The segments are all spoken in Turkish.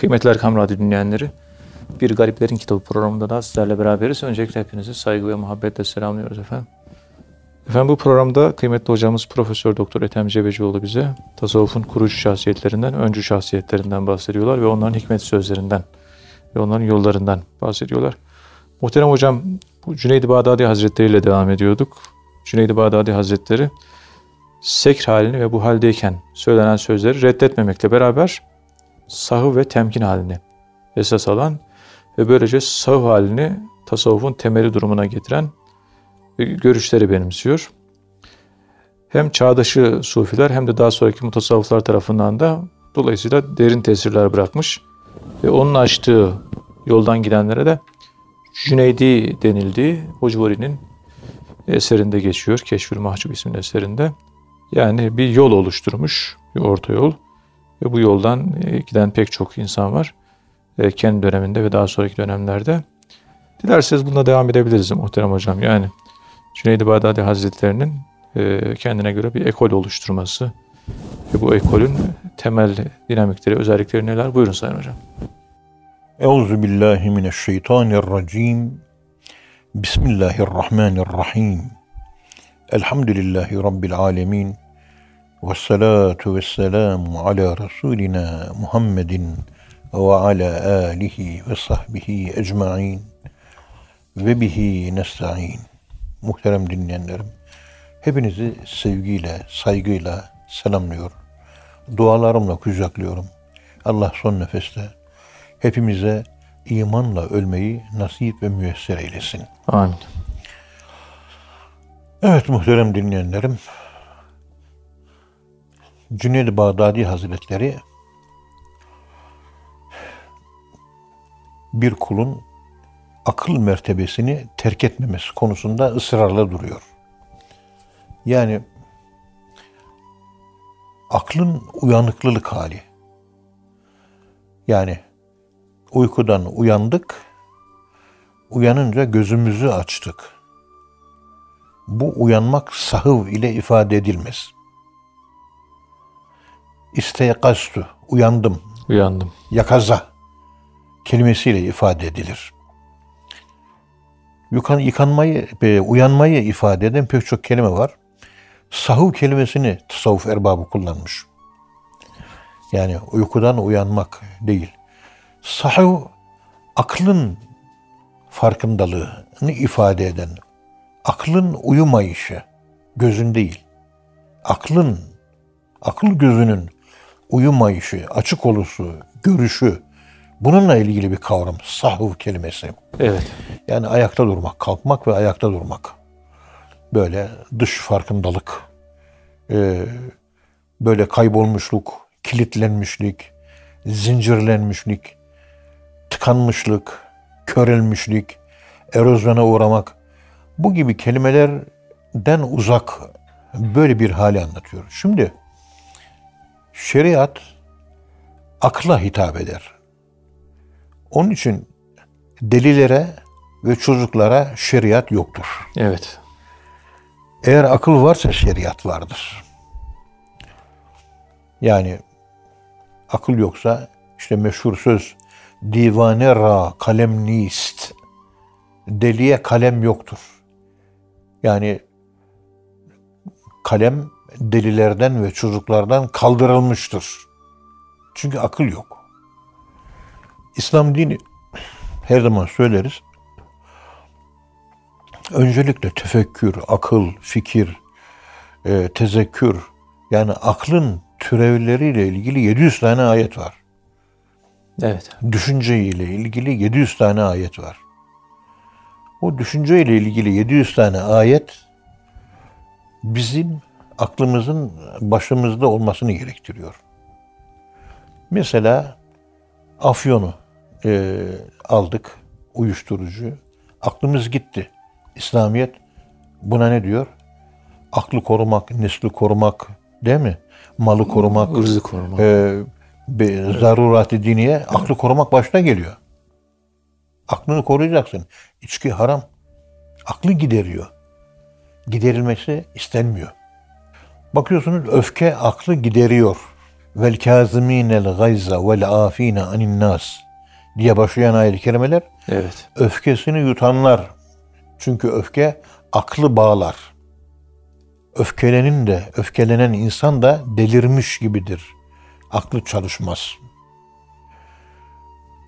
Kıymetli Erkam Radyo dinleyenleri, Bir Gariplerin Kitabı programında da sizlerle beraberiz. Öncelikle hepinizi saygı ve muhabbetle selamlıyoruz efendim. Efendim bu programda kıymetli hocamız Profesör Doktor Ethem Cebecioğlu bize tasavvufun kurucu şahsiyetlerinden, öncü şahsiyetlerinden bahsediyorlar ve onların hikmet sözlerinden ve onların yollarından bahsediyorlar. Muhterem hocam bu Cüneyd-i Bağdadi Hazretleri ile devam ediyorduk. Cüneyd-i Bağdadi Hazretleri sekr halini ve bu haldeyken söylenen sözleri reddetmemekle beraber sahı ve temkin halini esas alan ve böylece sahı halini tasavvufun temeli durumuna getiren görüşleri benimsiyor. Hem çağdaşı sufiler hem de daha sonraki mutasavvıflar tarafından da dolayısıyla derin tesirler bırakmış ve onun açtığı yoldan gidenlere de Cüneydi denildiği Hocvori'nin eserinde geçiyor. Keşfül Mahcup isimli eserinde. Yani bir yol oluşturmuş, bir orta yol. Ve bu yoldan e, giden pek çok insan var. E, kendi döneminde ve daha sonraki dönemlerde. Dilerseniz buna devam edebiliriz muhterem hocam. Yani Cüneyd-i Bağdadi Hazretleri'nin e, kendine göre bir ekol oluşturması ve bu ekolün temel dinamikleri, özellikleri neler? Buyurun Sayın Hocam. Euzu billahi mineşşeytanirracim. Bismillahirrahmanirrahim. Elhamdülillahi rabbil alamin. Ve salatu ve selamu ala Resulina Muhammedin ve ala alihi ve sahbihi ecmain ve bihi nesta'in. Muhterem dinleyenlerim, hepinizi sevgiyle, saygıyla selamlıyorum. Dualarımla kucaklıyorum. Allah son nefeste hepimize imanla ölmeyi nasip ve müyesser eylesin. Amin. Evet muhterem dinleyenlerim, Cüneyd-i Bağdadi Hazretleri bir kulun akıl mertebesini terk etmemesi konusunda ısrarla duruyor. Yani aklın uyanıklılık hali. Yani uykudan uyandık, uyanınca gözümüzü açtık. Bu uyanmak sahıv ile ifade edilmez. İsteyakastu, uyandım. Uyandım. Yakaza kelimesiyle ifade edilir. Yıkan, yıkanmayı, e, uyanmayı ifade eden pek çok kelime var. Sahuv kelimesini tasavvuf erbabı kullanmış. Yani uykudan uyanmak değil. Sahuv aklın farkındalığını ifade eden, aklın uyumayışı, gözün değil. Aklın, akıl gözünün uyumayışı, açık oluşu, görüşü, bununla ilgili bir kavram. Sahuv kelimesi. Evet. Yani ayakta durmak, kalkmak ve ayakta durmak. Böyle dış farkındalık, e, böyle kaybolmuşluk, kilitlenmişlik, zincirlenmişlik, tıkanmışlık, körelmişlik, erozyona uğramak bu gibi kelimelerden uzak böyle bir hali anlatıyor. Şimdi şeriat akla hitap eder. Onun için delilere ve çocuklara şeriat yoktur. Evet. Eğer akıl varsa şeriat vardır. Yani akıl yoksa işte meşhur söz divane ra kalem nist deliye kalem yoktur. Yani kalem delilerden ve çocuklardan kaldırılmıştır. Çünkü akıl yok. İslam dini her zaman söyleriz. Öncelikle tefekkür, akıl, fikir, e, tezekkür yani aklın türevleriyle ilgili 700 tane ayet var. Evet. Düşünce ile ilgili 700 tane ayet var. O düşünce ile ilgili 700 tane ayet bizim aklımızın başımızda olmasını gerektiriyor. Mesela afyonu e, aldık, uyuşturucu. Aklımız gitti. İslamiyet buna ne diyor? Aklı korumak, nesli korumak değil mi? Malı korumak, ırzı korumak. E, be, zarurat-ı diniye aklı korumak başta geliyor. Aklını koruyacaksın. İçki haram. Aklı gideriyor. Giderilmesi istenmiyor. Bakıyorsunuz öfke aklı gideriyor. vel kâzimînel gayza vel âfîne anin nas diye başlayan ayet-i kerimeler Evet. öfkesini yutanlar. Çünkü öfke aklı bağlar. Öfkelenin de, öfkelenen insan da delirmiş gibidir. Aklı çalışmaz.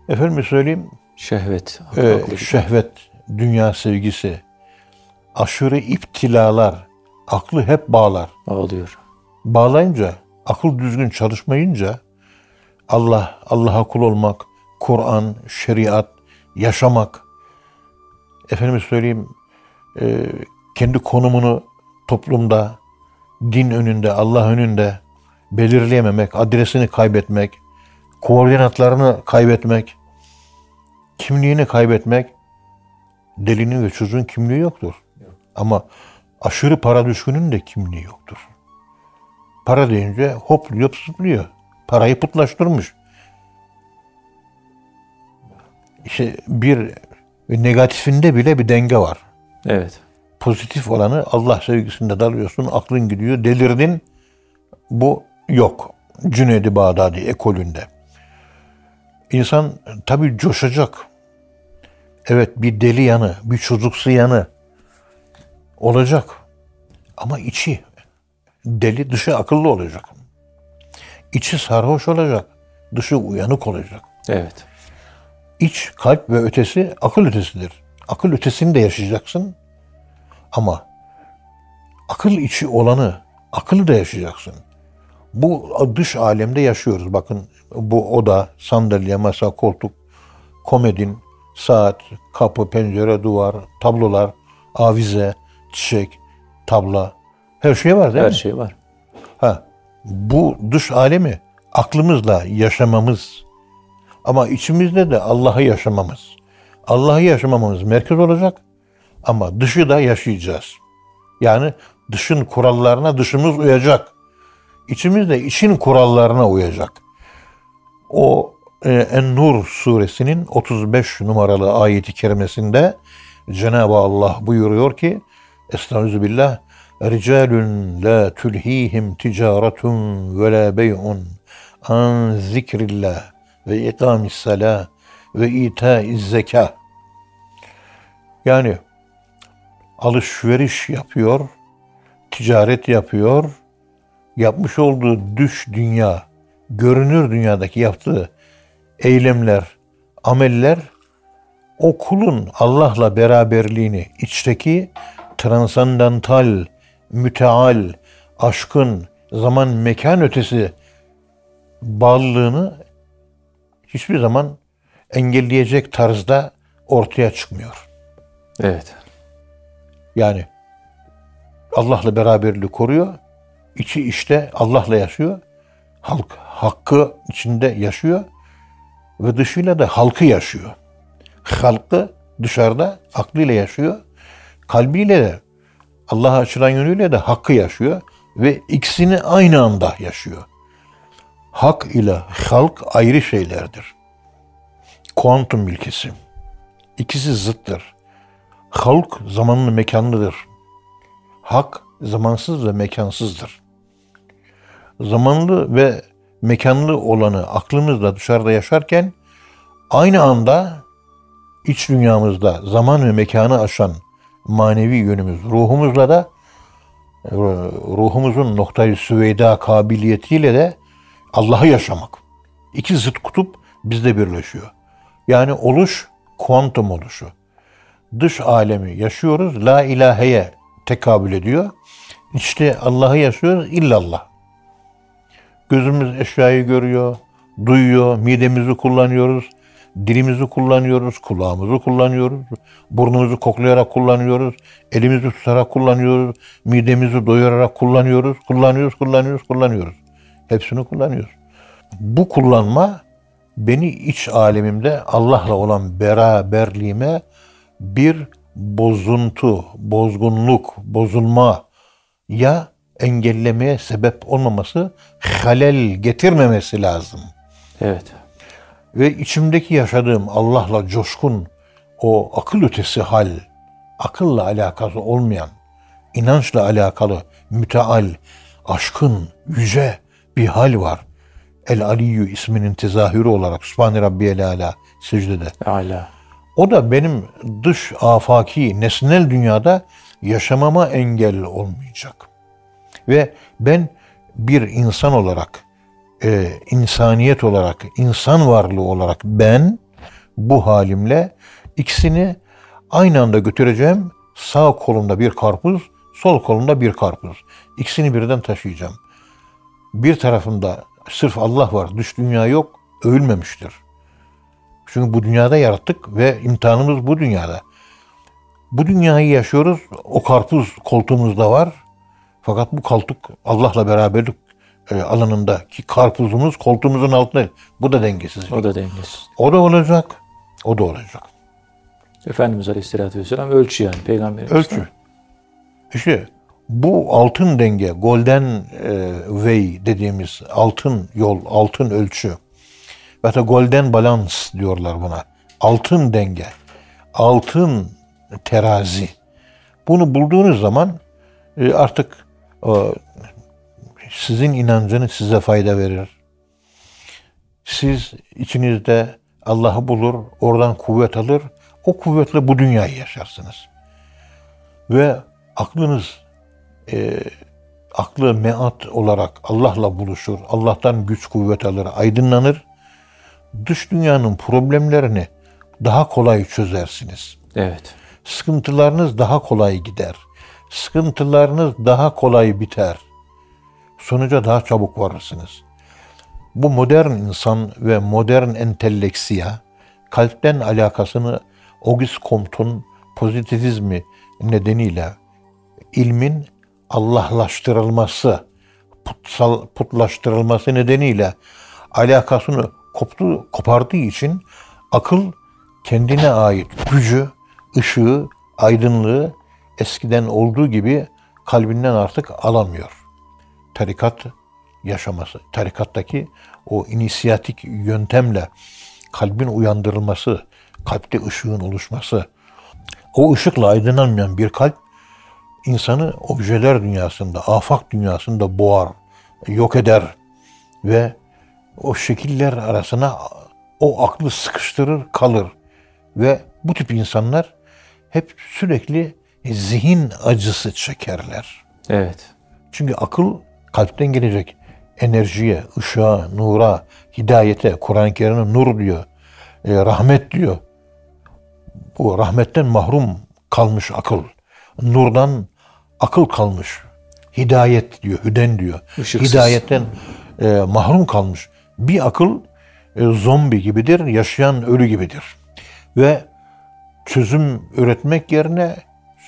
Efendim söyleyeyim, Şehvet. e, şehvet, dünya sevgisi, aşırı iptilalar, aklı hep bağlar. Ağlıyor. Bağlayınca, akıl düzgün çalışmayınca Allah, Allah'a kul olmak, Kur'an, şeriat, yaşamak, efendim söyleyeyim, e, kendi konumunu toplumda, din önünde, Allah önünde belirleyememek, adresini kaybetmek, koordinatlarını kaybetmek, kimliğini kaybetmek, delinin ve çocuğun kimliği yoktur. Ama aşırı para düşkünün de kimliği yoktur. Para deyince hopluyor, zıplıyor. Parayı putlaştırmış. İşte bir negatifinde bile bir denge var. Evet. Pozitif olanı Allah sevgisinde dalıyorsun, aklın gidiyor, delirdin. Bu yok. Cüneydi Bağdadi ekolünde. İnsan tabii coşacak. Evet bir deli yanı, bir çocuksu yanı olacak. Ama içi deli, dışı akıllı olacak. İçi sarhoş olacak, dışı uyanık olacak. Evet. İç, kalp ve ötesi akıl ötesidir. Akıl ötesini de yaşayacaksın. Ama akıl içi olanı, akıllı da yaşayacaksın. Bu dış alemde yaşıyoruz. Bakın bu oda, sandalye, masa, koltuk, komedin, saat, kapı, pencere, duvar, tablolar, avize, çiçek, tabla. Her şey var değil Her mi? şey var. Ha, bu dış alemi aklımızla yaşamamız ama içimizde de Allah'ı yaşamamız. Allah'ı yaşamamız merkez olacak ama dışı da yaşayacağız. Yani dışın kurallarına dışımız uyacak. İçimiz de için kurallarına uyacak. O e, En-Nur suresinin 35 numaralı ayeti kerimesinde Cenab-ı Allah buyuruyor ki Estağfirullah Ricalun la tulhihim ticaretun ve la bey'un an zikrillah ve ikamis salah ve itaiz zeka. Yani alışveriş yapıyor, ticaret yapıyor, yapmış olduğu düş dünya, görünür dünyadaki yaptığı eylemler, ameller o kulun Allah'la beraberliğini, içteki transandantal, müteal, aşkın, zaman mekan ötesi bağlılığını hiçbir zaman engelleyecek tarzda ortaya çıkmıyor. Evet. Yani Allah'la beraberliği koruyor. İçi işte Allah'la yaşıyor. Halk hakkı içinde yaşıyor ve dışıyla da halkı yaşıyor. Halkı dışarıda aklıyla yaşıyor. Kalbiyle de Allah'a açılan yönüyle de hakkı yaşıyor ve ikisini aynı anda yaşıyor. Hak ile halk ayrı şeylerdir. Kuantum ilkesi. İkisi zıttır. Halk zamanlı mekanlıdır. Hak zamansız ve mekansızdır. Zamanlı ve mekanlı olanı aklımızla dışarıda yaşarken aynı anda iç dünyamızda zaman ve mekanı aşan manevi yönümüz ruhumuzla da e, ruhumuzun noktayı süveyda kabiliyetiyle de Allah'ı yaşamak. İki zıt kutup bizde birleşiyor. Yani oluş kuantum oluşu. Dış alemi yaşıyoruz. La ilaheye tekabül ediyor. İşte Allah'ı yaşıyoruz illallah. Gözümüz eşyayı görüyor, duyuyor, midemizi kullanıyoruz, dilimizi kullanıyoruz, kulağımızı kullanıyoruz, burnumuzu koklayarak kullanıyoruz, elimizi tutarak kullanıyoruz, midemizi doyurarak kullanıyoruz, kullanıyoruz, kullanıyoruz, kullanıyoruz. Hepsini kullanıyoruz. Bu kullanma beni iç alemimde Allah'la olan beraberliğime bir bozuntu, bozgunluk, bozulma ya engellemeye sebep olmaması, halel getirmemesi lazım. Evet. Ve içimdeki yaşadığım Allah'la coşkun o akıl ötesi hal, akılla alakası olmayan, inançla alakalı müteal, aşkın, yüce bir hal var. El Aliyyü isminin tezahürü olarak Sübhane Rabbiyel Ala secdede. Ala. O da benim dış afaki, nesnel dünyada yaşamama engel olmayacak. Ve ben bir insan olarak, e, insaniyet olarak, insan varlığı olarak ben bu halimle ikisini aynı anda götüreceğim. Sağ kolumda bir karpuz, sol kolumda bir karpuz. İkisini birden taşıyacağım. Bir tarafımda sırf Allah var, dış dünya yok, ölmemiştir. Çünkü bu dünyada yarattık ve imtihanımız bu dünyada. Bu dünyayı yaşıyoruz. O karpuz koltuğumuzda var. Fakat bu koltuk Allah'la beraberlik e, alanındaki karpuzumuz koltuğumuzun altında. Bu da dengesiz. O da dengesiz. O da olacak. O da olacak. Efendimiz Aleyhisselatü Vesselam ölçü yani peygamberimiz. Ölçü. İşte bu altın denge, golden e, way dediğimiz altın yol, altın ölçü. Ve da golden balance diyorlar buna. Altın denge, altın terazi. Bunu bulduğunuz zaman e, artık e, sizin inancınız size fayda verir. Siz içinizde Allah'ı bulur, oradan kuvvet alır. O kuvvetle bu dünyayı yaşarsınız. Ve aklınız e, aklı meat olarak Allah'la buluşur. Allah'tan güç kuvvet alır, aydınlanır. Dış dünyanın problemlerini daha kolay çözersiniz. Evet. Sıkıntılarınız daha kolay gider. Sıkıntılarınız daha kolay biter. Sonuca daha çabuk varırsınız. Bu modern insan ve modern enteleksiya kalpten alakasını Auguste Comte'un pozitivizmi nedeniyle ilmin Allahlaştırılması, putsal, putlaştırılması nedeniyle alakasını koptu, kopardığı için akıl kendine ait gücü, ışığı, aydınlığı eskiden olduğu gibi kalbinden artık alamıyor. Tarikat yaşaması, tarikattaki o inisiyatik yöntemle kalbin uyandırılması, kalpte ışığın oluşması, o ışıkla aydınlanmayan bir kalp insanı objeler dünyasında, afak dünyasında boğar, yok eder ve o şekiller arasına o aklı sıkıştırır kalır. Ve bu tip insanlar hep sürekli zihin acısı çekerler. Evet. Çünkü akıl kalpten gelecek enerjiye, ışığa, nura, hidayete, Kur'an-ı Kerim'e nur diyor, e, rahmet diyor. Bu rahmetten mahrum kalmış akıl. Nurdan akıl kalmış. Hidayet diyor, hüden diyor. Işıksız. Hidayetten e, mahrum kalmış. Bir akıl e, zombi gibidir, yaşayan ölü gibidir. Ve çözüm üretmek yerine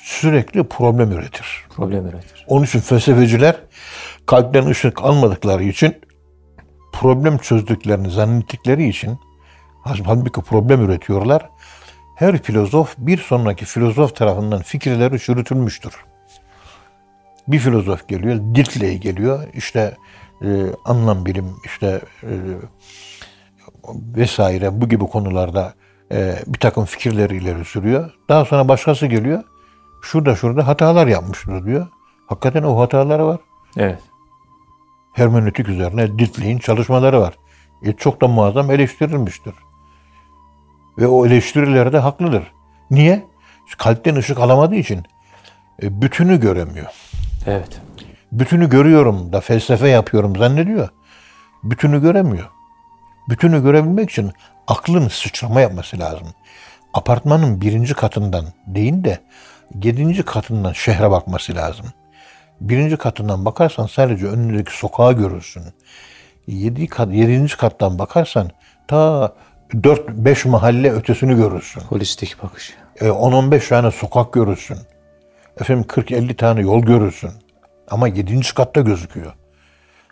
sürekli problem üretir. Problem üretir. Onun için felsefeciler kalpten ışık almadıkları için problem çözdüklerini zannettikleri için halbuki problem üretiyorlar. Her filozof bir sonraki filozof tarafından fikirleri çürütülmüştür. Bir filozof geliyor, Diltley geliyor, işte e, anlam bilim, işte e, vesaire bu gibi konularda e, bir takım fikirleri ileri sürüyor. Daha sonra başkası geliyor, şurada şurada hatalar yapmıştır diyor. Hakikaten o hataları var. Evet. Hermenötik üzerine Diltley'in çalışmaları var. E, çok da muazzam eleştirilmiştir. Ve o eleştirileri de haklıdır. Niye? Kalpten ışık alamadığı için e, bütünü göremiyor. Evet. Bütünü görüyorum da felsefe yapıyorum zannediyor. Bütünü göremiyor. Bütünü görebilmek için aklın sıçrama yapması lazım. Apartmanın birinci katından değil de yedinci katından şehre bakması lazım. Birinci katından bakarsan sadece önündeki sokağı görürsün. Yedi kat, yedinci kattan bakarsan ta 4-5 mahalle ötesini görürsün. Holistik bakış. E, 10-15 tane sokak görürsün. Efendim 40-50 tane yol görürsün. Ama 7. katta gözüküyor.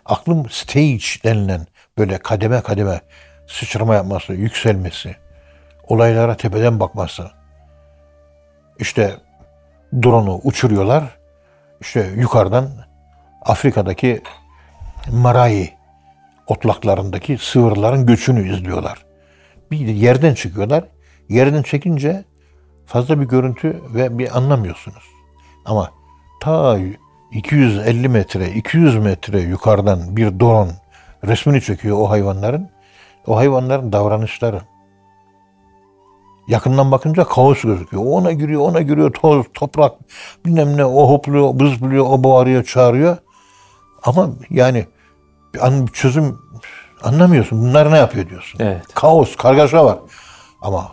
Aklım stage denilen böyle kademe kademe sıçrama yapması, yükselmesi, olaylara tepeden bakması. İşte drone'u uçuruyorlar. İşte yukarıdan Afrika'daki Marai otlaklarındaki sığırların göçünü izliyorlar. Bir yerden çıkıyorlar. Yerden çekince fazla bir görüntü ve bir anlamıyorsunuz. Ama ta 250 metre, 200 metre yukarıdan bir drone resmini çekiyor o hayvanların. O hayvanların davranışları. Yakından bakınca kaos gözüküyor. Ona giriyor, ona giriyor, toz, toprak, bilmem ne, o hopluyor, bızbılıyor, o bağırıyor, çağırıyor. Ama yani bir an- bir çözüm anlamıyorsun. Bunlar ne yapıyor diyorsun. Evet. Kaos, kargaşa var. Ama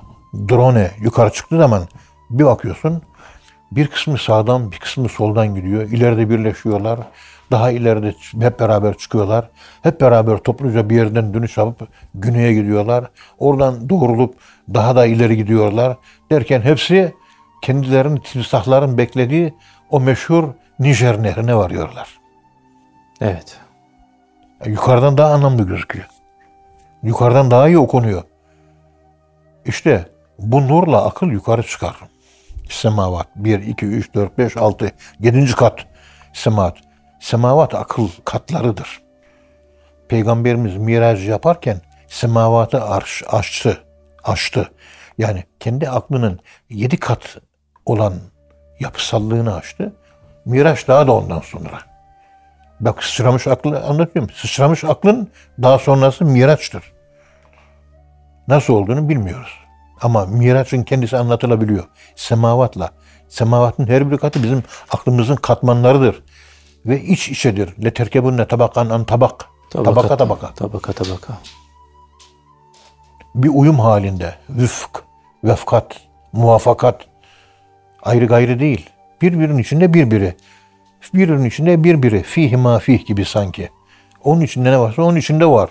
drone yukarı çıktığı zaman bir bakıyorsun bir kısmı sağdan bir kısmı soldan gidiyor. İleride birleşiyorlar. Daha ileride hep beraber çıkıyorlar. Hep beraber topluca bir yerden dönüş yapıp güneye gidiyorlar. Oradan doğrulup daha da ileri gidiyorlar. Derken hepsi kendilerinin timsahların beklediği o meşhur Nijer nehrine varıyorlar. Evet. Yukarıdan daha anlamlı gözüküyor. Yukarıdan daha iyi okunuyor. İşte bu nurla akıl yukarı çıkar. Semavat 1, 2, 3, 4, 5, 6, 7. kat semavat. Semavat akıl katlarıdır. Peygamberimiz miracı yaparken semavatı arş, aştı. Aştı. Yani kendi aklının yedi kat olan yapısallığını aştı. Miraç daha da ondan sonra. Bak sıçramış aklı anlatıyorum. Sıçramış aklın daha sonrası miraçtır. Nasıl olduğunu bilmiyoruz. Ama miraçın kendisi anlatılabiliyor. Semavatla. Semavatın her bir katı bizim aklımızın katmanlarıdır. Ve iç içedir. Le terkebunne tabakan an tabak. Tabaka tabaka. Tabaka tabaka. Bir uyum halinde. Vüfk, vefkat, muvafakat. Ayrı gayrı değil. Birbirinin içinde birbiri. Birbirinin içinde birbiri. Fihi ma fih gibi sanki. Onun içinde ne varsa onun içinde var.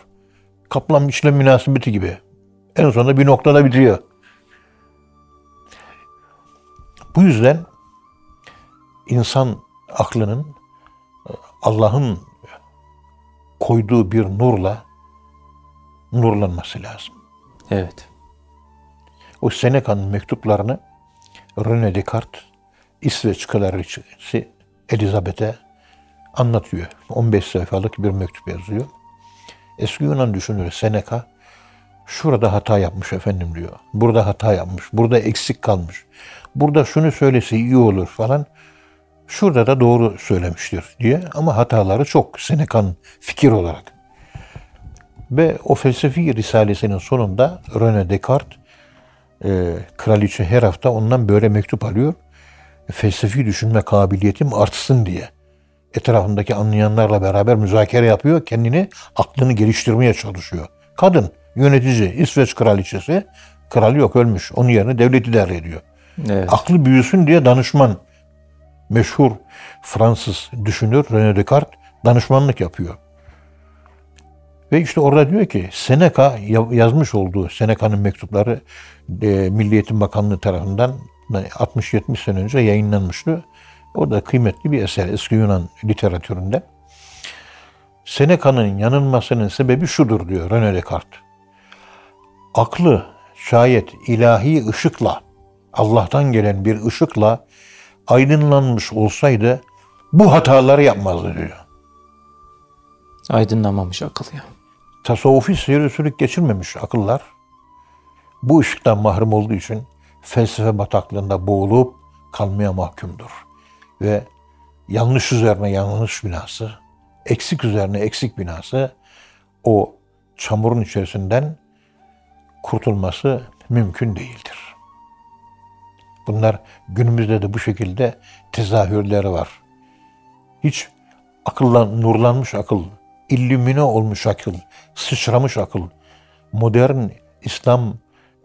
Kaplan işlem münasebeti gibi. En sonunda bir noktada bitiyor. Bu yüzden insan aklının Allah'ın koyduğu bir nurla nurlanması lazım. Evet. O Seneca'nın mektuplarını René Descartes İsveç kraliçesi Elizabeth'e anlatıyor. 15 sayfalık bir mektup yazıyor. Eski Yunan düşünürü Seneca şurada hata yapmış efendim diyor. Burada hata yapmış. Burada eksik kalmış. Burada şunu söylese iyi olur falan. Şurada da doğru söylemiştir diye ama hataları çok Seneca'nın fikir olarak. Ve o felsefi risalesinin sonunda René Descartes e, kraliçe her hafta ondan böyle mektup alıyor. Felsefi düşünme kabiliyetim artsın diye. Etrafındaki anlayanlarla beraber müzakere yapıyor. Kendini, aklını geliştirmeye çalışıyor. Kadın, yönetici, İsveç kraliçesi. Kral yok ölmüş. Onun yerine devlet idare ediyor. Evet. Aklı büyüsün diye danışman. Meşhur Fransız düşünür René Descartes danışmanlık yapıyor. Ve işte orada diyor ki Seneca ya- yazmış olduğu Seneca'nın mektupları e, Milli Eğitim Bakanlığı tarafından 60-70 sene önce yayınlanmıştı. O da kıymetli bir eser eski Yunan literatüründe. Seneca'nın yanılmasının sebebi şudur diyor René Descartes. Aklı şayet ilahi ışıkla, Allah'tan gelen bir ışıkla aydınlanmış olsaydı bu hataları yapmazdı diyor. Aydınlanmamış akıl ya. tasavvufi seyir sürük geçirmemiş akıllar bu ışıktan mahrum olduğu için felsefe bataklığında boğulup kalmaya mahkumdur. Ve yanlış üzerine yanlış binası, eksik üzerine eksik binası o çamurun içerisinden kurtulması mümkün değildir. Bunlar günümüzde de bu şekilde tezahürleri var. Hiç akılla nurlanmış akıl, illümine olmuş akıl, sıçramış akıl, modern İslam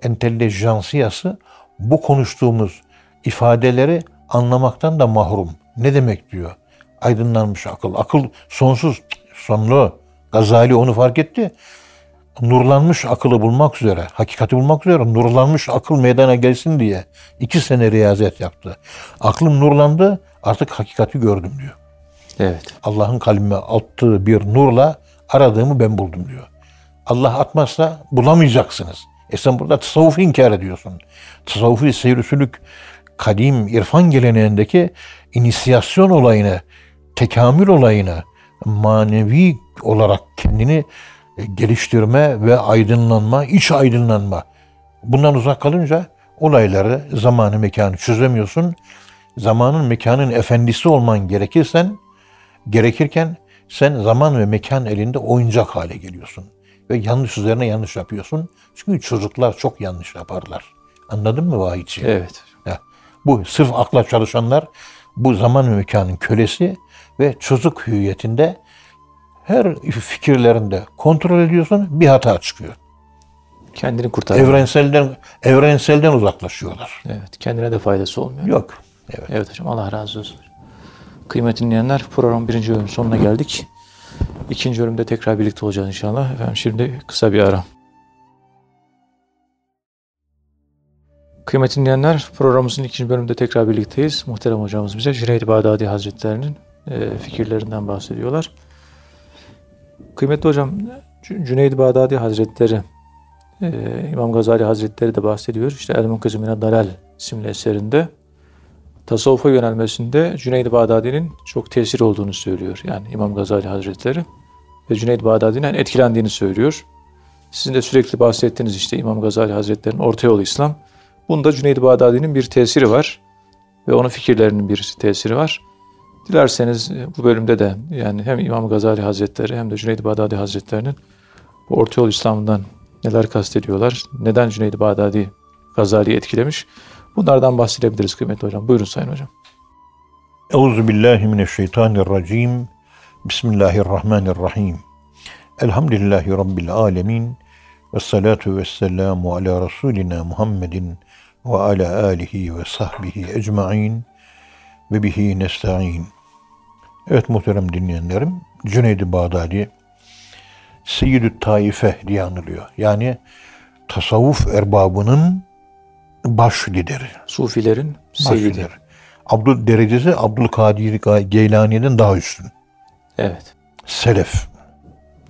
entelejansiyası bu konuştuğumuz ifadeleri anlamaktan da mahrum. Ne demek diyor? Aydınlanmış akıl. Akıl sonsuz, sonlu. Gazali onu fark etti. Nurlanmış akılı bulmak üzere, hakikati bulmak üzere nurlanmış akıl meydana gelsin diye iki sene riyazet yaptı. Aklım nurlandı, artık hakikati gördüm diyor. Evet. Allah'ın kalbime attığı bir nurla aradığımı ben buldum diyor. Allah atmazsa bulamayacaksınız. E sen burada tasavvufu inkar ediyorsun. Tasavvufi seyir kadim irfan geleneğindeki inisiyasyon olayını, tekamül olayını, manevi olarak kendini geliştirme ve aydınlanma, iç aydınlanma. Bundan uzak kalınca olayları, zamanı, mekanı çözemiyorsun. Zamanın, mekanın efendisi olman gerekirsen, gerekirken Sen zaman ve mekan elinde oyuncak hale geliyorsun. Ve yanlış üzerine yanlış yapıyorsun. Çünkü çocuklar çok yanlış yaparlar. Anladın mı Vahitciğim? Evet. Ya, bu sırf akla çalışanlar bu zaman ve mekanın kölesi ve çocuk hüviyetinde her fikirlerinde kontrol ediyorsun bir hata çıkıyor. Kendini kurtarıyor. Evrenselden evrenselden uzaklaşıyorlar. Evet. Kendine de faydası olmuyor. Yok. Evet. Evet hocam Allah razı olsun. Kıymetli dinleyenler program birinci bölüm sonuna geldik. İkinci bölümde tekrar birlikte olacağız inşallah. Efendim şimdi kısa bir ara. Kıymetli dinleyenler programımızın ikinci bölümünde tekrar birlikteyiz. Muhterem hocamız bize Cüneyd Bağdadi Hazretleri'nin e, fikirlerinden bahsediyorlar. Kıymetli hocam Cü- Cüneyd Bağdadi Hazretleri e, İmam Gazali Hazretleri de bahsediyor. İşte El Munkızı Mine Dalal isimli eserinde tasavvufa yönelmesinde Cüneyd Bağdadi'nin çok tesir olduğunu söylüyor. Yani İmam Gazali Hazretleri ve Cüneyd Bağdadi'nin etkilendiğini söylüyor. Sizin de sürekli bahsettiğiniz işte İmam Gazali Hazretleri'nin orta yolu İslam. Bunda Cüneyd Bağdadi'nin bir tesiri var ve onun fikirlerinin bir tesiri var. Dilerseniz e, bu bölümde de yani hem İmam Gazali Hazretleri hem de Cüneyd Bağdadi Hazretleri'nin bu orta yol İslam'dan neler kastediyorlar, neden Cüneyd Bağdadi Gazali'yi etkilemiş bunlardan bahsedebiliriz kıymetli hocam. Buyurun Sayın Hocam. Euzu billahi mineşşeytanirracim. Bismillahirrahmanirrahim. Elhamdülillahi rabbil alamin. Ve salatu ve selamu ala Resulina Muhammedin ve ala alihi ve sahbihi ecmain ve bihi nesta'in. Evet muhterem dinleyenlerim, Cüneyd-i Bağdadi Seyyid-i Taife diye anılıyor. Yani tasavvuf erbabının baş lideri. Sufilerin seyyidi. lideri. Abdül derecesi Abdülkadir Geylani'den daha üstün. Evet. Selef.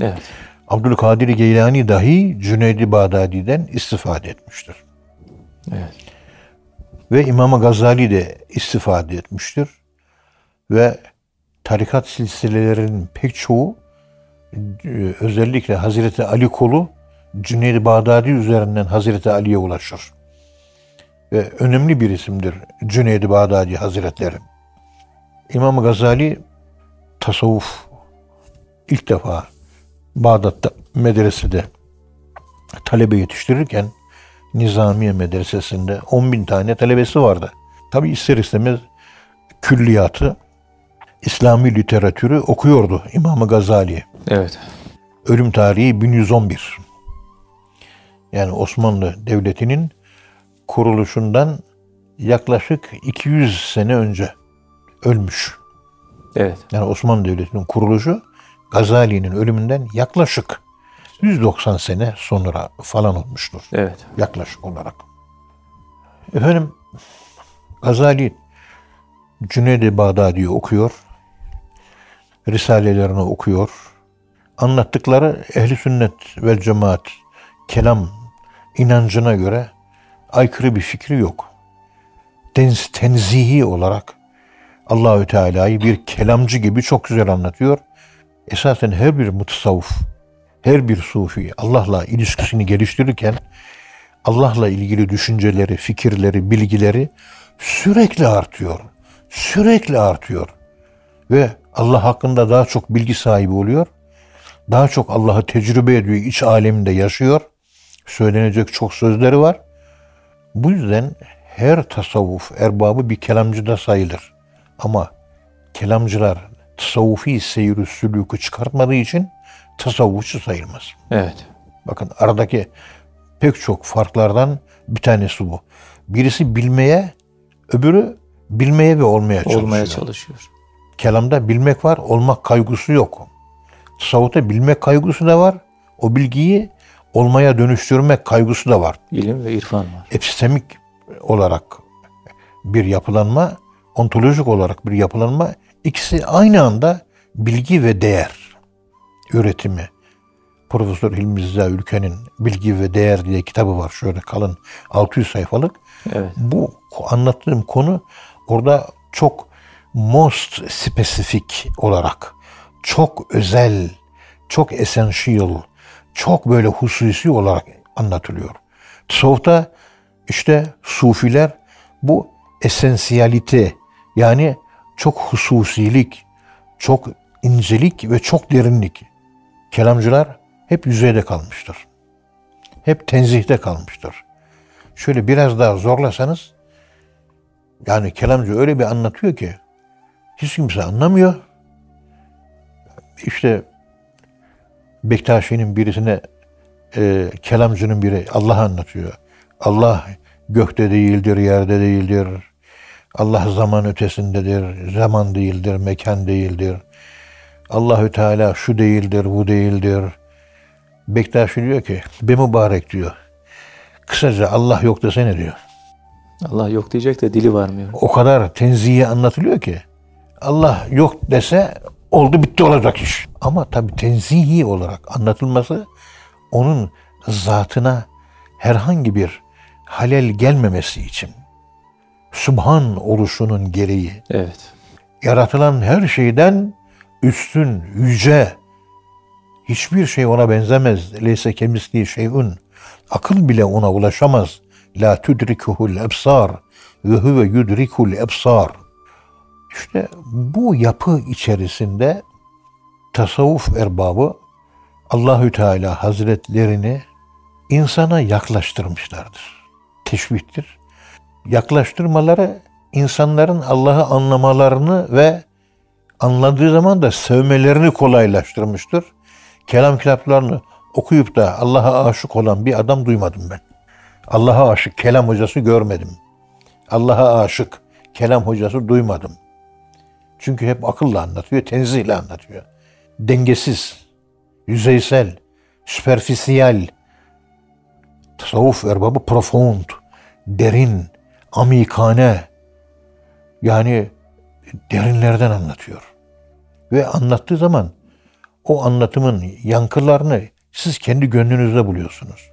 Evet. Abdülkadir Geylani dahi Cüneyd-i Bağdadi'den istifade etmiştir. Evet. Ve İmam Gazali de istifade etmiştir. Ve tarikat silsilelerinin pek çoğu e, özellikle Hazreti Ali kolu Cüneyd-i Bağdadi üzerinden Hazreti Ali'ye ulaşır. Ve önemli bir isimdir Cüneyd-i Bağdadi Hazretleri. İmam Gazali tasavvuf ilk defa Bağdat'ta medresede talebe yetiştirirken Nizamiye Medresesi'nde 10 bin tane talebesi vardı. Tabi ister istemez külliyatı, İslami literatürü okuyordu İmam Gazali. Evet. Ölüm tarihi 1111. Yani Osmanlı Devleti'nin kuruluşundan yaklaşık 200 sene önce ölmüş. Evet. Yani Osmanlı Devleti'nin kuruluşu Gazali'nin ölümünden yaklaşık 190 sene sonra falan olmuştur. Evet. Yaklaşık olarak. Efendim Gazali Cüneyd-i Bağdadi'yi okuyor. Risalelerini okuyor. Anlattıkları ehli sünnet ve cemaat kelam inancına göre aykırı bir fikri yok. Tenz, tenzihi olarak Allahü Teala'yı bir kelamcı gibi çok güzel anlatıyor. Esasen her bir mutasavvuf, her bir sufi Allah'la ilişkisini geliştirirken Allah'la ilgili düşünceleri, fikirleri, bilgileri sürekli artıyor. Sürekli artıyor. Ve Allah hakkında daha çok bilgi sahibi oluyor. Daha çok Allah'ı tecrübe ediyor, iç aleminde yaşıyor. Söylenecek çok sözleri var. Bu yüzden her tasavvuf erbabı bir kelamcıda sayılır. Ama kelamcılar tasavvufi seyir sülükü çıkartmadığı için tasavvufçu sayılmaz. Evet. Bakın aradaki pek çok farklardan bir tanesi bu. Birisi bilmeye, öbürü bilmeye ve olmaya çalışıyor. Olmaya çalışıyor. Kelamda bilmek var, olmak kaygısı yok. Tasavvufta bilmek kaygısı da var. O bilgiyi olmaya dönüştürmek kaygısı da var. İlim ve irfan var. Epistemik olarak bir yapılanma, ontolojik olarak bir yapılanma ikisi aynı anda bilgi ve değer üretimi. Profesör Hilmi Ziya Ülken'in Bilgi ve Değer diye kitabı var. Şöyle kalın 600 sayfalık. Evet. Bu anlattığım konu orada çok most spesifik olarak çok özel, çok essential, çok böyle hususi olarak anlatılıyor. Tasavvufta işte sufiler bu esensiyalite yani çok hususilik, çok incelik ve çok derinlik. Kelamcılar hep yüzeyde kalmıştır. Hep tenzihte kalmıştır. Şöyle biraz daha zorlasanız yani kelamcı öyle bir anlatıyor ki hiç kimse anlamıyor. İşte Bektaşi'nin birisine e, kelamcının biri Allah anlatıyor. Allah gökte değildir, yerde değildir. Allah zaman ötesindedir, zaman değildir, mekan değildir. Allahü Teala şu değildir, bu değildir. Bektaşi diyor ki, be mübarek diyor. Kısaca Allah yok desene diyor. Allah yok diyecek de dili varmıyor. O kadar tenzihi anlatılıyor ki. Allah yok dese oldu bitti olacak iş. Ama tabi tenzihi olarak anlatılması onun zatına herhangi bir halel gelmemesi için. Subhan oluşunun gereği. Evet. Yaratılan her şeyden üstün, yüce, hiçbir şey ona benzemez. Leyse kemisli şeyun. Akıl bile ona ulaşamaz. La tudrikuhul ebsar ve huve yudrikul ebsar. İşte bu yapı içerisinde tasavvuf erbabı Allahü Teala Hazretlerini insana yaklaştırmışlardır. Teşbihtir. Yaklaştırmaları insanların Allah'ı anlamalarını ve anladığı zaman da sevmelerini kolaylaştırmıştır. Kelam kitaplarını okuyup da Allah'a aşık olan bir adam duymadım ben. Allah'a aşık kelam hocası görmedim. Allah'a aşık kelam hocası duymadım. Çünkü hep akılla anlatıyor, tenzihle anlatıyor. Dengesiz, yüzeysel, süperfisiyel, tasavvuf erbabı profound, derin, amikane, yani derinlerden anlatıyor. Ve anlattığı zaman o anlatımın yankılarını siz kendi gönlünüzde buluyorsunuz.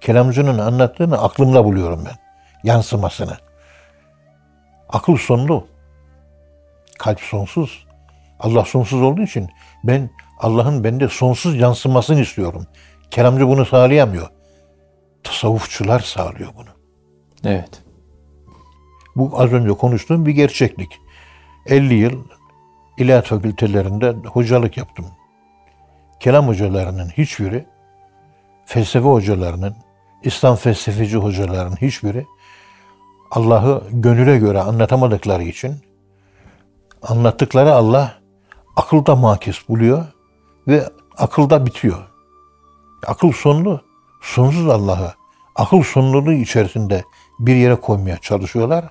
Kelamcının anlattığını aklımla buluyorum ben. Yansımasını. Akıl sonlu. Kalp sonsuz. Allah sonsuz olduğu için ben Allah'ın bende sonsuz yansımasını istiyorum. Kelamcı bunu sağlayamıyor. Tasavvufçular sağlıyor bunu. Evet. Bu az önce konuştuğum bir gerçeklik. 50 yıl ilahiyat fakültelerinde hocalık yaptım. Kelam hocalarının hiçbiri, felsefe hocalarının, İslam felsefeci hocalarının hiçbiri Allah'ı gönüle göre anlatamadıkları için anlattıkları Allah akılda makis buluyor ve akılda bitiyor. Akıl sonlu, sonsuz Allah'ı akıl sonluluğu içerisinde bir yere koymaya çalışıyorlar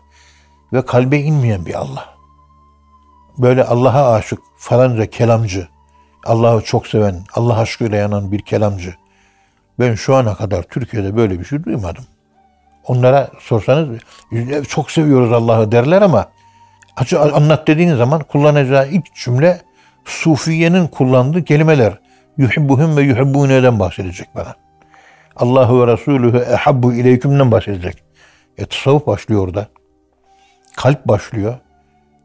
ve kalbe inmeyen bir Allah. Böyle Allah'a aşık falanca kelamcı, Allah'ı çok seven, Allah aşkıyla yanan bir kelamcı. Ben şu ana kadar Türkiye'de böyle bir şey duymadım. Onlara sorsanız çok seviyoruz Allah'ı derler ama anlat dediğin zaman kullanacağı ilk cümle Sufiye'nin kullandığı kelimeler. Yuhibbuhum ve yuhibbune'den bahsedecek bana. Allahu ve Resulühü ehabbu ileykümden bahsedecek. E tasavvuf başlıyor orada. Kalp başlıyor.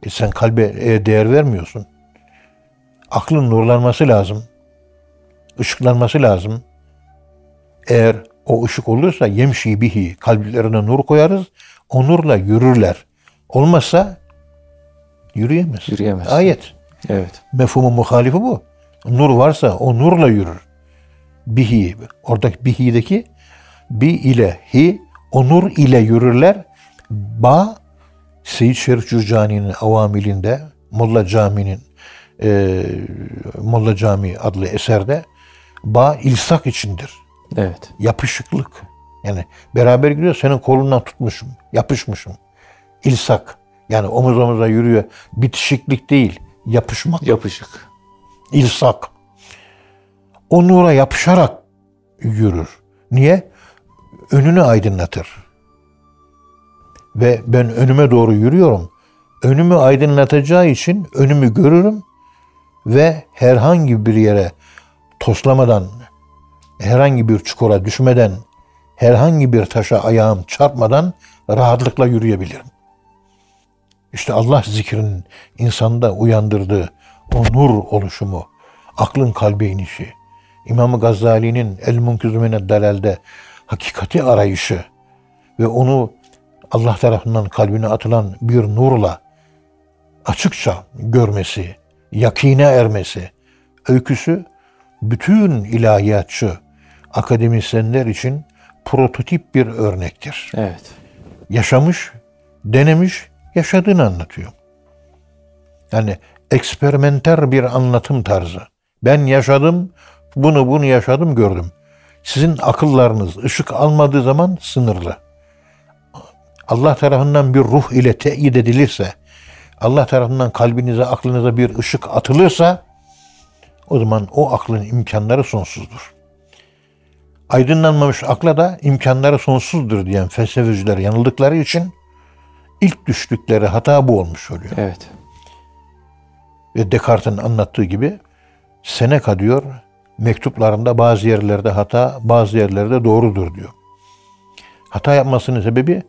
E sen kalbe e, değer vermiyorsun. Aklın nurlanması lazım. Işıklanması lazım. Eğer o ışık olursa yemşi bihi kalplerine nur koyarız. O nurla yürürler. Olmazsa yürüyemez. Yürüyemez. Ayet. Evet. Mefhumu muhalifi bu. Nur varsa o nurla yürür. Bihi. Oradaki bihi'deki bi ile hi o nur ile yürürler. Ba Seyyid Şerif Cürcani'nin avamilinde Molla Cami'nin e, Molla Cami adlı eserde ba ilsak içindir. Evet. Yapışıklık. Yani beraber gidiyor senin kolundan tutmuşum. Yapışmışım. İlsak. Yani omuz omuza yürüyor. Bitişiklik değil. Yapışmak. Yapışık. İlsak. O nura yapışarak yürür. Niye? Önünü aydınlatır. Ve ben önüme doğru yürüyorum. Önümü aydınlatacağı için önümü görürüm ve herhangi bir yere toslamadan, herhangi bir çukura düşmeden, herhangi bir taşa ayağım çarpmadan rahatlıkla yürüyebilirim. İşte Allah zikrinin insanda uyandırdığı o nur oluşumu, aklın kalbe inişi, İmam Gazali'nin El Munkizümüne Delal'de hakikati arayışı ve onu Allah tarafından kalbine atılan bir nurla açıkça görmesi, yakine ermesi öyküsü bütün ilahiyatçı akademisyenler için prototip bir örnektir. Evet. Yaşamış, denemiş, yaşadığını anlatıyor. Yani eksperimenter bir anlatım tarzı. Ben yaşadım, bunu bunu yaşadım, gördüm. Sizin akıllarınız ışık almadığı zaman sınırlı. Allah tarafından bir ruh ile teyit edilirse, Allah tarafından kalbinize, aklınıza bir ışık atılırsa, o zaman o aklın imkanları sonsuzdur. Aydınlanmamış akla da imkanları sonsuzdur diyen felsefeciler yanıldıkları için ilk düştükleri hata bu olmuş oluyor. Evet. Ve Descartes'in anlattığı gibi Seneca diyor mektuplarında bazı yerlerde hata, bazı yerlerde doğrudur diyor. Hata yapmasının sebebi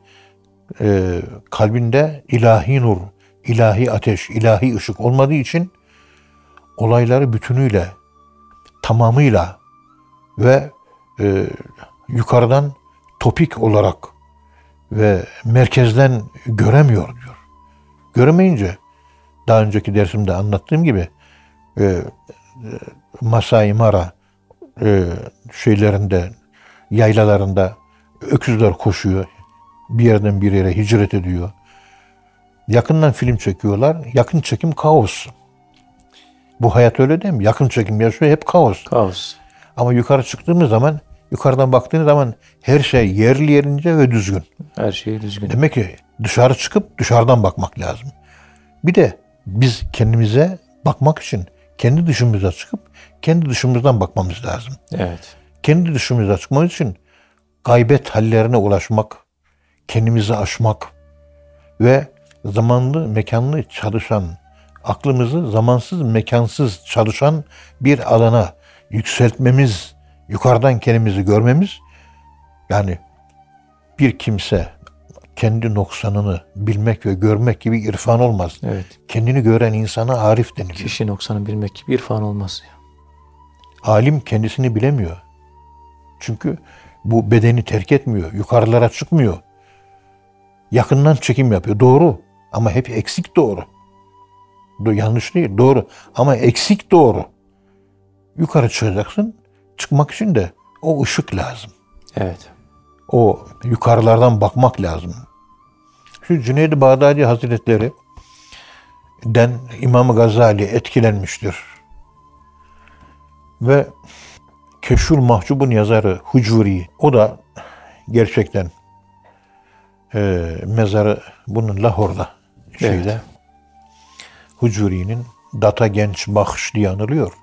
e, kalbinde ilahi nur, ilahi ateş, ilahi ışık olmadığı için olayları bütünüyle, tamamıyla ve e, yukarıdan topik olarak ve merkezden göremiyor diyor. Göremeyince daha önceki dersimde anlattığım gibi e, e, Masai Mara e, şeylerinde yaylalarında öküzler koşuyor. Bir yerden bir yere hicret ediyor. Yakından film çekiyorlar. Yakın çekim kaos. Bu hayat öyle değil mi? Yakın çekim yaşıyor hep kaos. Kaos. Ama yukarı çıktığımız zaman, yukarıdan baktığınız zaman her şey yerli yerince ve düzgün. Her şey düzgün. Demek ki dışarı çıkıp dışarıdan bakmak lazım. Bir de biz kendimize bakmak için kendi dışımıza çıkıp kendi dışımızdan bakmamız lazım. Evet. Kendi dışımıza çıkmamız için gaybet hallerine ulaşmak, kendimizi aşmak ve zamanlı, mekanlı çalışan, aklımızı zamansız, mekansız çalışan bir alana yükseltmemiz, yukarıdan kendimizi görmemiz yani bir kimse kendi noksanını bilmek ve görmek gibi irfan olmaz. Evet. Kendini gören insana arif deniliyor. Kişi noksanı bilmek gibi irfan olmaz. ya. Alim kendisini bilemiyor. Çünkü bu bedeni terk etmiyor. Yukarılara çıkmıyor. Yakından çekim yapıyor. Doğru. Ama hep eksik doğru. Do- Yanlış değil. Doğru. Ama eksik doğru. Yukarı çıkacaksın. Çıkmak için de o ışık lazım. Evet. O yukarılardan bakmak lazım. Şu Cüneyd-i Bağdadi Hazretleri den İmam Gazali etkilenmiştir. Ve Keşfül Mahcub'un yazarı Hucuri, o da gerçekten e, mezarı bunun Lahor'da şeyde. Evet. Hucuri'nin Data Genç Bahş diye anılıyor.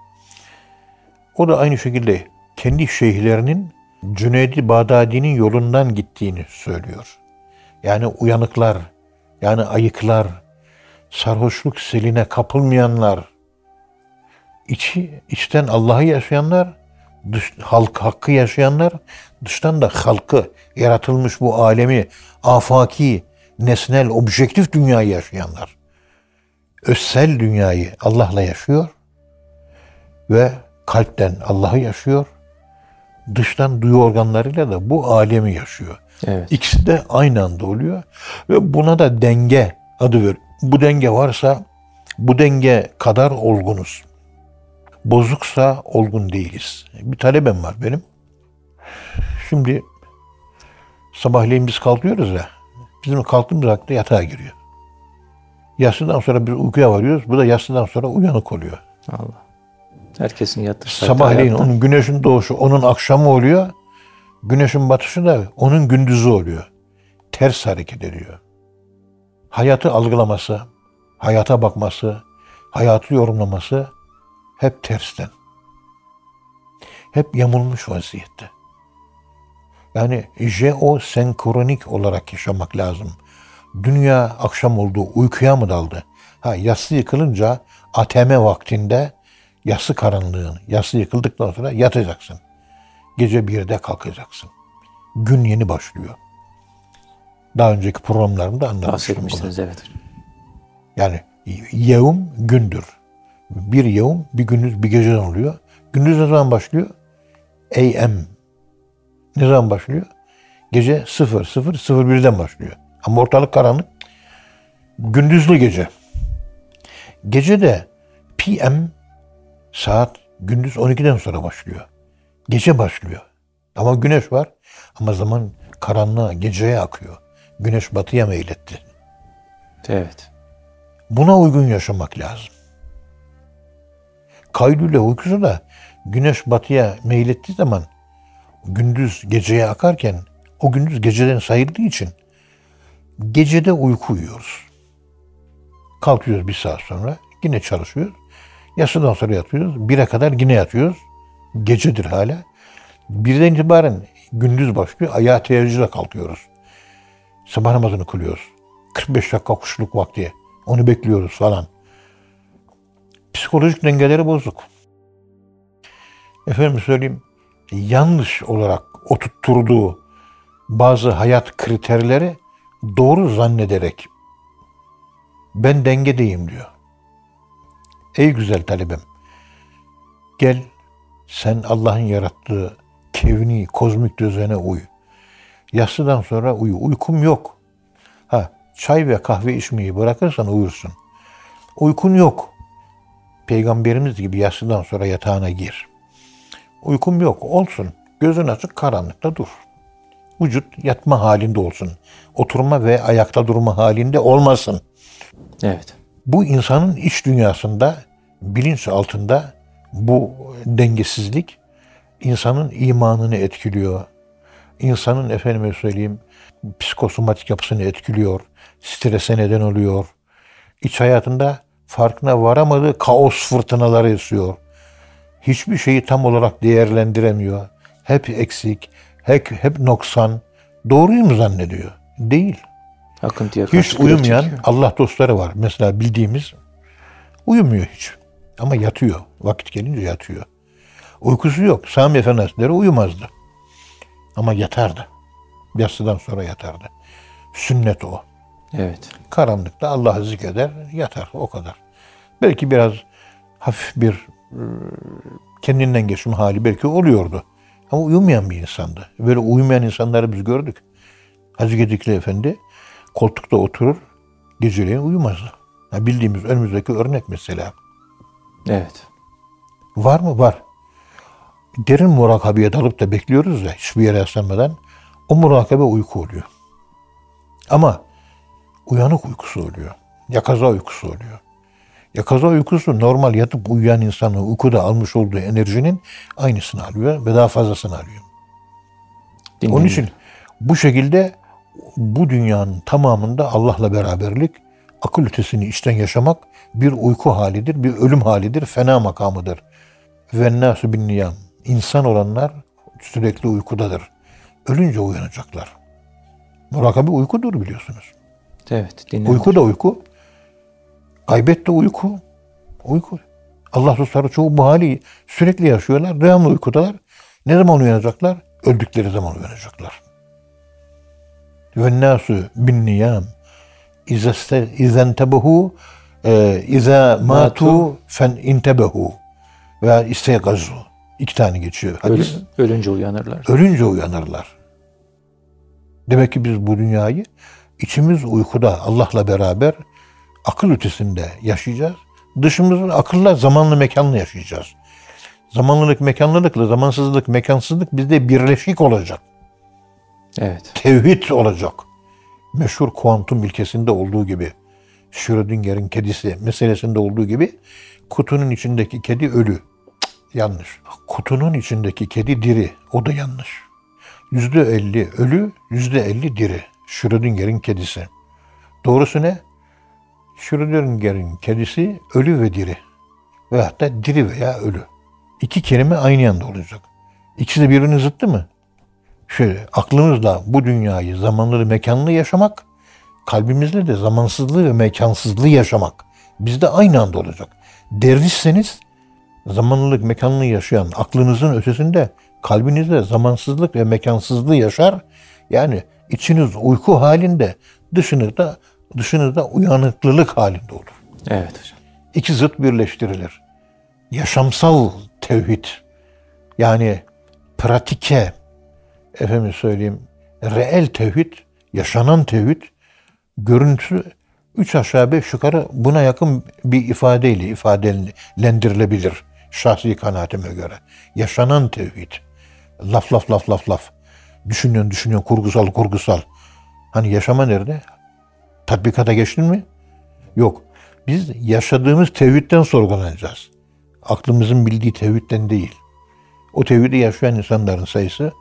O da aynı şekilde kendi şeyhlerinin Cüneydi Bağdadi'nin yolundan gittiğini söylüyor. Yani uyanıklar, yani ayıklar, sarhoşluk seline kapılmayanlar, içi, içten Allah'ı yaşayanlar, dış, halk hakkı yaşayanlar, dıştan da halkı, yaratılmış bu alemi, afaki, nesnel, objektif dünyayı yaşayanlar. Özsel dünyayı Allah'la yaşıyor ve kalpten Allah'ı yaşıyor. Dıştan duyu organlarıyla da bu alemi yaşıyor. Evet. İkisi de aynı anda oluyor ve buna da denge adı ver. Bu denge varsa bu denge kadar olgunuz. Bozuksa olgun değiliz. Bir talebem var benim. Şimdi sabahleyin biz kalkıyoruz ya. Bizim kalktığımız vakti yatağa giriyor. Yatsıdan sonra bir uykuya varıyoruz. Bu da yatsıdan sonra uyanık oluyor. Allah. Herkesin yattığı Sabahleyin hayatta. onun güneşin doğuşu onun akşamı oluyor. Güneşin batışı da onun gündüzü oluyor. Ters hareket ediyor. Hayatı algılaması, hayata bakması, hayatı yorumlaması hep tersten. Hep yamulmuş vaziyette. Yani jeosenkronik olarak yaşamak lazım. Dünya akşam oldu, uykuya mı daldı? Ha yassı yıkılınca ATM vaktinde yassı karanlığın, yassı yıkıldıktan sonra yatacaksın. Gece birde kalkacaksın. Gün yeni başlıyor. Daha önceki programlarımda anlatmıştım bunu. evet. Yani yevm gündür. Bir yevm bir gündüz bir geceden oluyor. Gündüz ne zaman başlıyor? AM. Ne zaman başlıyor? Gece 0 0 0 birden başlıyor. Ama ortalık karanlık. Gündüzlü gece. Gece de PM saat gündüz 12'den sonra başlıyor. Gece başlıyor. Ama güneş var. Ama zaman karanlığa, geceye akıyor. Güneş batıya meyletti. Evet. Buna uygun yaşamak lazım. Kaylule uykusu da güneş batıya meylettiği zaman gündüz geceye akarken o gündüz geceden sayıldığı için gecede uyku uyuyoruz. Kalkıyoruz bir saat sonra yine çalışıyoruz. Yasıdan sonra yatıyoruz. Bire kadar yine yatıyoruz. Gecedir hala. Birden itibaren gündüz başlıyor. Ayağa teheccüde kalkıyoruz. Sabah namazını kılıyoruz. 45 dakika kuşluk vakti. Onu bekliyoruz falan. Psikolojik dengeleri bozuk. Efendim söyleyeyim, yanlış olarak oturtturduğu bazı hayat kriterleri doğru zannederek ben dengedeyim diyor. Ey güzel talebem, gel sen Allah'ın yarattığı kevni, kozmik düzene uy. Yatsıdan sonra uyu. Uykum yok. Ha, çay ve kahve içmeyi bırakırsan uyursun. Uykun yok. Peygamberimiz gibi yatsıdan sonra yatağına gir. Uykum yok. Olsun. Gözün açık karanlıkta dur. Vücut yatma halinde olsun. Oturma ve ayakta durma halinde olmasın. Evet. Bu insanın iç dünyasında, bilinç altında bu dengesizlik insanın imanını etkiliyor. İnsanın efendime söyleyeyim psikosomatik yapısını etkiliyor. Strese neden oluyor. İç hayatında farkına varamadığı kaos fırtınaları esiyor. Hiçbir şeyi tam olarak değerlendiremiyor. Hep eksik, hep, hep noksan. Doğruyu mu zannediyor? Değil. Akıntıya Hiç uyumayan çekiyor. Allah dostları var. Mesela bildiğimiz uyumuyor hiç. Ama yatıyor. Vakit gelince yatıyor. Uykusu yok. Sami Efendi Hazretleri uyumazdı. Ama yatardı. Yatsıdan sonra yatardı. Sünnet o. Evet. Karanlıkta Allah'ı zikreder, yatar. O kadar. Belki biraz hafif bir e, kendinden geçme hali belki oluyordu. Ama uyumayan bir insandı. Böyle uyumayan insanları biz gördük. Hacı Gedikli Efendi koltukta oturur, geceleyin uyumazdı. Ha, bildiğimiz önümüzdeki örnek mesela. Evet. Var mı? Var. Derin murakabeye dalıp da bekliyoruz ya hiçbir yere yaslanmadan. O murakabe uyku oluyor. Ama uyanık uykusu oluyor. Yakaza uykusu oluyor. Yakaza uykusu normal yatıp uyuyan insanın uykuda almış olduğu enerjinin aynısını alıyor ve daha fazlasını alıyor. Onun Dinleniyor. için bu şekilde bu dünyanın tamamında Allah'la beraberlik, akıl ötesini içten yaşamak bir uyku halidir, bir ölüm halidir, fena makamıdır. Ve nâsü bin niyam. İnsan olanlar sürekli uykudadır. Ölünce uyanacaklar. Murakabe uykudur biliyorsunuz. Evet. Dinleniyor. Uyku da uyku. Gaybet de uyku. Uyku. Allah dostları çoğu bu hali sürekli yaşıyorlar. Devamlı uykudalar. Ne zaman uyanacaklar? Öldükleri zaman uyanacaklar. Ve nasu bin niyam. İzen tebehu İza matu fen intebehu veya istegazu. İki tane geçiyor. Hadis. Ölü- ölünce uyanırlar. Ölünce uyanırlar. Demek ki biz bu dünyayı içimiz uykuda Allah'la beraber akıl ötesinde yaşayacağız. Dışımızı akılla zamanlı mekanlı yaşayacağız. Zamanlılık mekanlılıkla zamansızlık mekansızlık bizde birleşik olacak. Evet. Tevhid olacak. Meşhur kuantum ilkesinde olduğu gibi Schrödinger'in kedisi meselesinde olduğu gibi kutunun içindeki kedi ölü. Cık, yanlış. Kutunun içindeki kedi diri. O da yanlış. Yüzde elli ölü, yüzde elli diri. Schrödinger'in kedisi. Doğrusu ne? Schrödinger'in kedisi ölü ve diri. Ve hatta diri veya ölü. İki kelime aynı anda olacak. İkisi de birbirinin zıttı mı? Şöyle aklımızla bu dünyayı zamanlı mekanlı yaşamak, kalbimizle de zamansızlığı ve mekansızlığı yaşamak. Bizde aynı anda olacak. Dervişseniz zamanlılık mekanlı yaşayan aklınızın ötesinde kalbinizde zamansızlık ve mekansızlığı yaşar. Yani içiniz uyku halinde, dışınızda dışınızda uyanıklılık halinde olur. Evet hocam. İki zıt birleştirilir. Yaşamsal tevhid yani pratike efendim söyleyeyim reel tevhid, yaşanan tevhid görüntü üç aşağı beş yukarı buna yakın bir ifadeyle ifadelendirilebilir şahsi kanaatime göre. Yaşanan tevhid. Laf laf laf laf laf. Düşünüyorsun düşünüyorsun kurgusal kurgusal. Hani yaşama nerede? Tatbikata geçtin mi? Yok. Biz yaşadığımız tevhidden sorgulanacağız. Aklımızın bildiği tevhidden değil. O tevhidi yaşayan insanların sayısı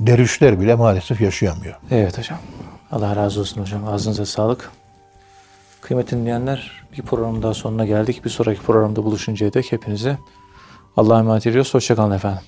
dervişler bile maalesef yaşayamıyor. Evet hocam. Allah razı olsun hocam. Ağzınıza sağlık. Kıymetli dinleyenler bir programın daha sonuna geldik. Bir sonraki programda buluşuncaya dek hepinize Allah'a emanet ediyoruz. Hoşçakalın efendim.